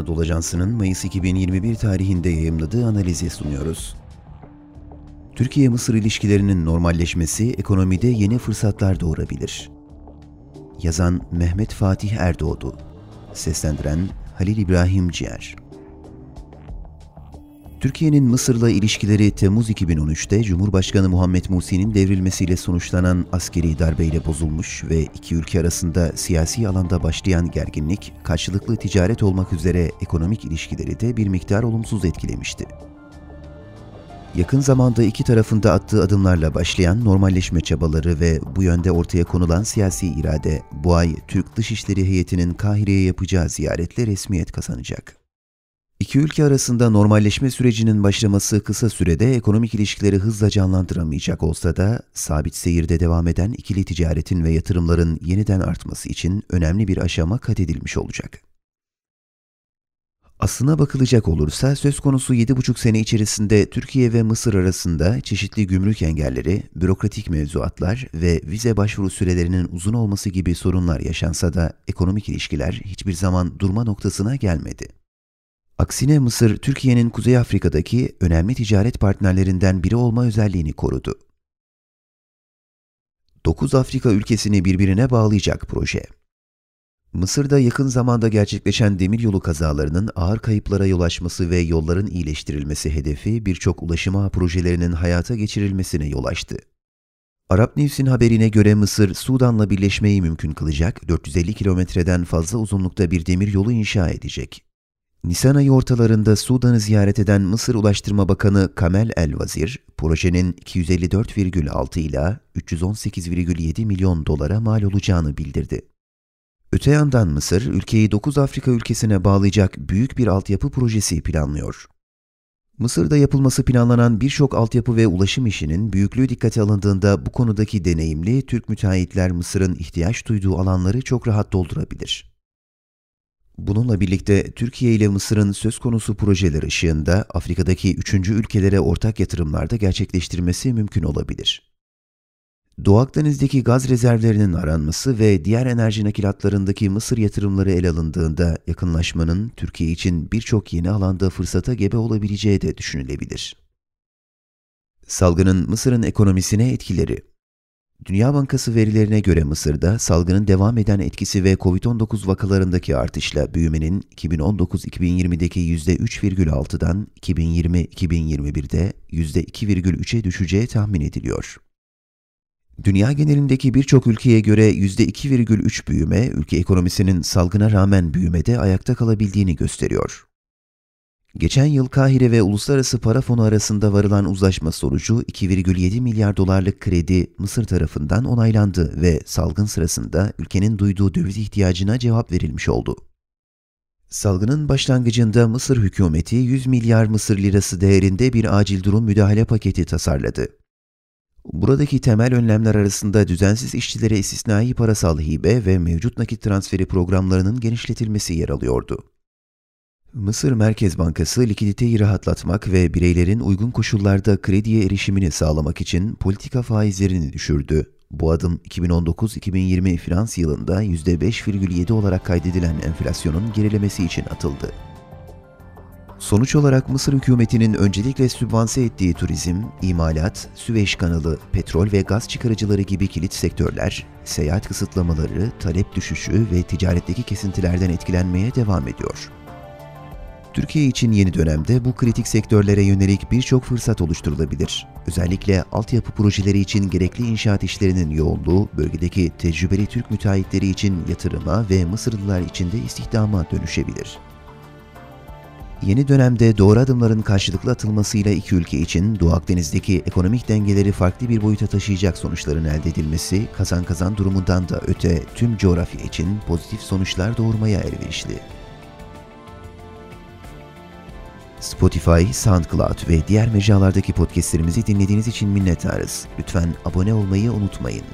Anadolu Ajansı'nın Mayıs 2021 tarihinde yayımladığı analizi sunuyoruz. Türkiye-Mısır ilişkilerinin normalleşmesi ekonomide yeni fırsatlar doğurabilir. Yazan Mehmet Fatih Erdoğdu Seslendiren Halil İbrahim Ciğer Türkiye'nin Mısır'la ilişkileri Temmuz 2013'te Cumhurbaşkanı Muhammed Mursi'nin devrilmesiyle sonuçlanan askeri darbeyle bozulmuş ve iki ülke arasında siyasi alanda başlayan gerginlik, karşılıklı ticaret olmak üzere ekonomik ilişkileri de bir miktar olumsuz etkilemişti. Yakın zamanda iki tarafında attığı adımlarla başlayan normalleşme çabaları ve bu yönde ortaya konulan siyasi irade, bu ay Türk Dışişleri Heyeti'nin Kahire'ye yapacağı ziyaretle resmiyet kazanacak. İki ülke arasında normalleşme sürecinin başlaması kısa sürede ekonomik ilişkileri hızla canlandıramayacak olsa da sabit seyirde devam eden ikili ticaretin ve yatırımların yeniden artması için önemli bir aşama kat edilmiş olacak. Aslına bakılacak olursa söz konusu 7,5 sene içerisinde Türkiye ve Mısır arasında çeşitli gümrük engelleri, bürokratik mevzuatlar ve vize başvuru sürelerinin uzun olması gibi sorunlar yaşansa da ekonomik ilişkiler hiçbir zaman durma noktasına gelmedi. Aksine Mısır, Türkiye'nin Kuzey Afrika'daki önemli ticaret partnerlerinden biri olma özelliğini korudu. 9 Afrika ülkesini birbirine bağlayacak proje. Mısır'da yakın zamanda gerçekleşen demiryolu kazalarının ağır kayıplara yol açması ve yolların iyileştirilmesi hedefi birçok ulaşım ağ projelerinin hayata geçirilmesine yol açtı. Arap News'in haberine göre Mısır, Sudan'la birleşmeyi mümkün kılacak 450 kilometreden fazla uzunlukta bir demiryolu inşa edecek. Nisan ayı ortalarında Sudan'ı ziyaret eden Mısır Ulaştırma Bakanı Kamel El-Vazir, projenin 254,6 ila 318,7 milyon dolara mal olacağını bildirdi. Öte yandan Mısır, ülkeyi 9 Afrika ülkesine bağlayacak büyük bir altyapı projesi planlıyor. Mısır'da yapılması planlanan birçok altyapı ve ulaşım işinin büyüklüğü dikkate alındığında bu konudaki deneyimli Türk müteahhitler Mısır'ın ihtiyaç duyduğu alanları çok rahat doldurabilir. Bununla birlikte Türkiye ile Mısır'ın söz konusu projeler ışığında Afrika'daki üçüncü ülkelere ortak yatırımlarda gerçekleştirmesi mümkün olabilir. Doğu Akdeniz'deki gaz rezervlerinin aranması ve diğer enerji nakilatlarındaki Mısır yatırımları ele alındığında yakınlaşmanın Türkiye için birçok yeni alanda fırsata gebe olabileceği de düşünülebilir. Salgının Mısır'ın ekonomisine etkileri Dünya Bankası verilerine göre Mısır'da salgının devam eden etkisi ve COVID-19 vakalarındaki artışla büyümenin 2019-2020'deki %3,6'dan 2020-2021'de %2,3'e düşeceği tahmin ediliyor. Dünya genelindeki birçok ülkeye göre %2,3 büyüme, ülke ekonomisinin salgına rağmen büyümede ayakta kalabildiğini gösteriyor. Geçen yıl Kahire ve Uluslararası Para Fonu arasında varılan uzlaşma sonucu 2,7 milyar dolarlık kredi Mısır tarafından onaylandı ve salgın sırasında ülkenin duyduğu döviz ihtiyacına cevap verilmiş oldu. Salgının başlangıcında Mısır hükümeti 100 milyar Mısır lirası değerinde bir acil durum müdahale paketi tasarladı. Buradaki temel önlemler arasında düzensiz işçilere istisnai parasal hibe ve mevcut nakit transferi programlarının genişletilmesi yer alıyordu. Mısır Merkez Bankası likiditeyi rahatlatmak ve bireylerin uygun koşullarda krediye erişimini sağlamak için politika faizlerini düşürdü. Bu adım 2019-2020 finans yılında %5,7 olarak kaydedilen enflasyonun gerilemesi için atıldı. Sonuç olarak Mısır hükümetinin öncelikle sübvanse ettiği turizm, imalat, Süveyş kanalı, petrol ve gaz çıkarıcıları gibi kilit sektörler, seyahat kısıtlamaları, talep düşüşü ve ticaretteki kesintilerden etkilenmeye devam ediyor. Türkiye için yeni dönemde bu kritik sektörlere yönelik birçok fırsat oluşturulabilir. Özellikle altyapı projeleri için gerekli inşaat işlerinin yoğunluğu, bölgedeki tecrübeli Türk müteahhitleri için yatırıma ve Mısırlılar için de istihdama dönüşebilir. Yeni dönemde doğru adımların karşılıklı atılmasıyla iki ülke için Doğu Akdeniz'deki ekonomik dengeleri farklı bir boyuta taşıyacak sonuçların elde edilmesi, kazan kazan durumundan da öte tüm coğrafya için pozitif sonuçlar doğurmaya elverişli. Spotify, SoundCloud ve diğer mecralardaki podcastlerimizi dinlediğiniz için minnettarız. Lütfen abone olmayı unutmayın.